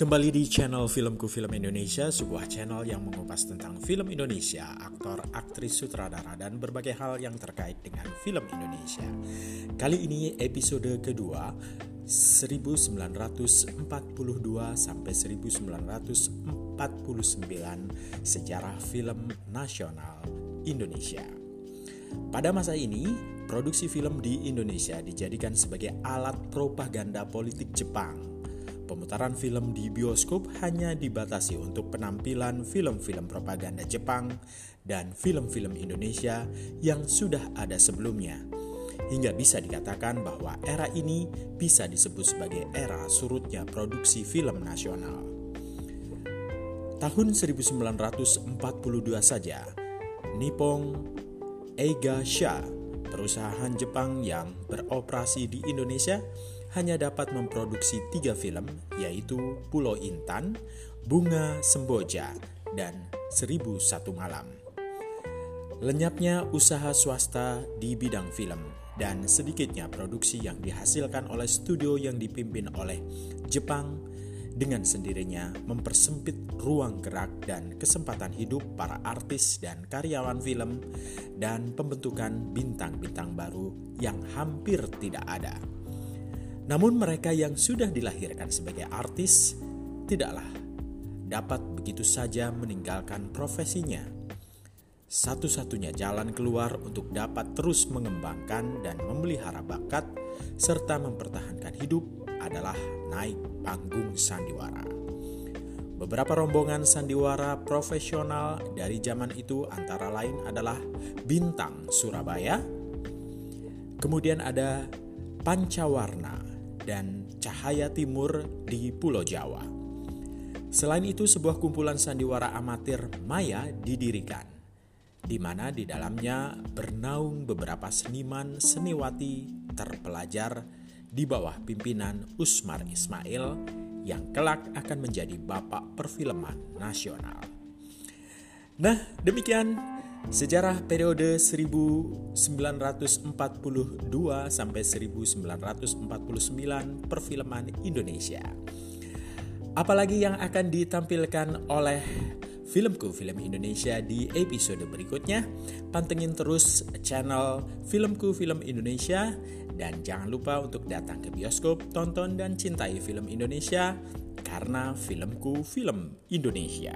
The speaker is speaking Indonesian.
Kembali di channel Filmku Film Indonesia, sebuah channel yang mengupas tentang film Indonesia, aktor, aktris, sutradara, dan berbagai hal yang terkait dengan film Indonesia. Kali ini episode kedua, 1942 sampai 1949 sejarah film nasional Indonesia. Pada masa ini, produksi film di Indonesia dijadikan sebagai alat propaganda politik Jepang Pemutaran film di bioskop hanya dibatasi untuk penampilan film-film propaganda Jepang dan film-film Indonesia yang sudah ada sebelumnya. Hingga bisa dikatakan bahwa era ini bisa disebut sebagai era surutnya produksi film nasional. Tahun 1942 saja, Nippon Eiga Sha, perusahaan Jepang yang beroperasi di Indonesia, hanya dapat memproduksi tiga film, yaitu Pulau Intan, Bunga Semboja, dan Seribu Satu Malam. Lenyapnya usaha swasta di bidang film dan sedikitnya produksi yang dihasilkan oleh studio yang dipimpin oleh Jepang dengan sendirinya mempersempit ruang gerak dan kesempatan hidup para artis dan karyawan film dan pembentukan bintang-bintang baru yang hampir tidak ada. Namun mereka yang sudah dilahirkan sebagai artis tidaklah dapat begitu saja meninggalkan profesinya. Satu-satunya jalan keluar untuk dapat terus mengembangkan dan memelihara bakat serta mempertahankan hidup adalah naik panggung sandiwara. Beberapa rombongan sandiwara profesional dari zaman itu antara lain adalah Bintang Surabaya, kemudian ada Pancawarna dan Cahaya Timur di Pulau Jawa. Selain itu, sebuah kumpulan sandiwara amatir Maya didirikan, di mana di dalamnya bernaung beberapa seniman seniwati terpelajar di bawah pimpinan Usmar Ismail yang kelak akan menjadi bapak perfilman nasional. Nah, demikian Sejarah periode 1942 sampai 1949 perfilman Indonesia. Apalagi yang akan ditampilkan oleh Filmku Film Indonesia di episode berikutnya. Pantengin terus channel Filmku Film Indonesia dan jangan lupa untuk datang ke bioskop, tonton dan cintai film Indonesia karena filmku film Indonesia.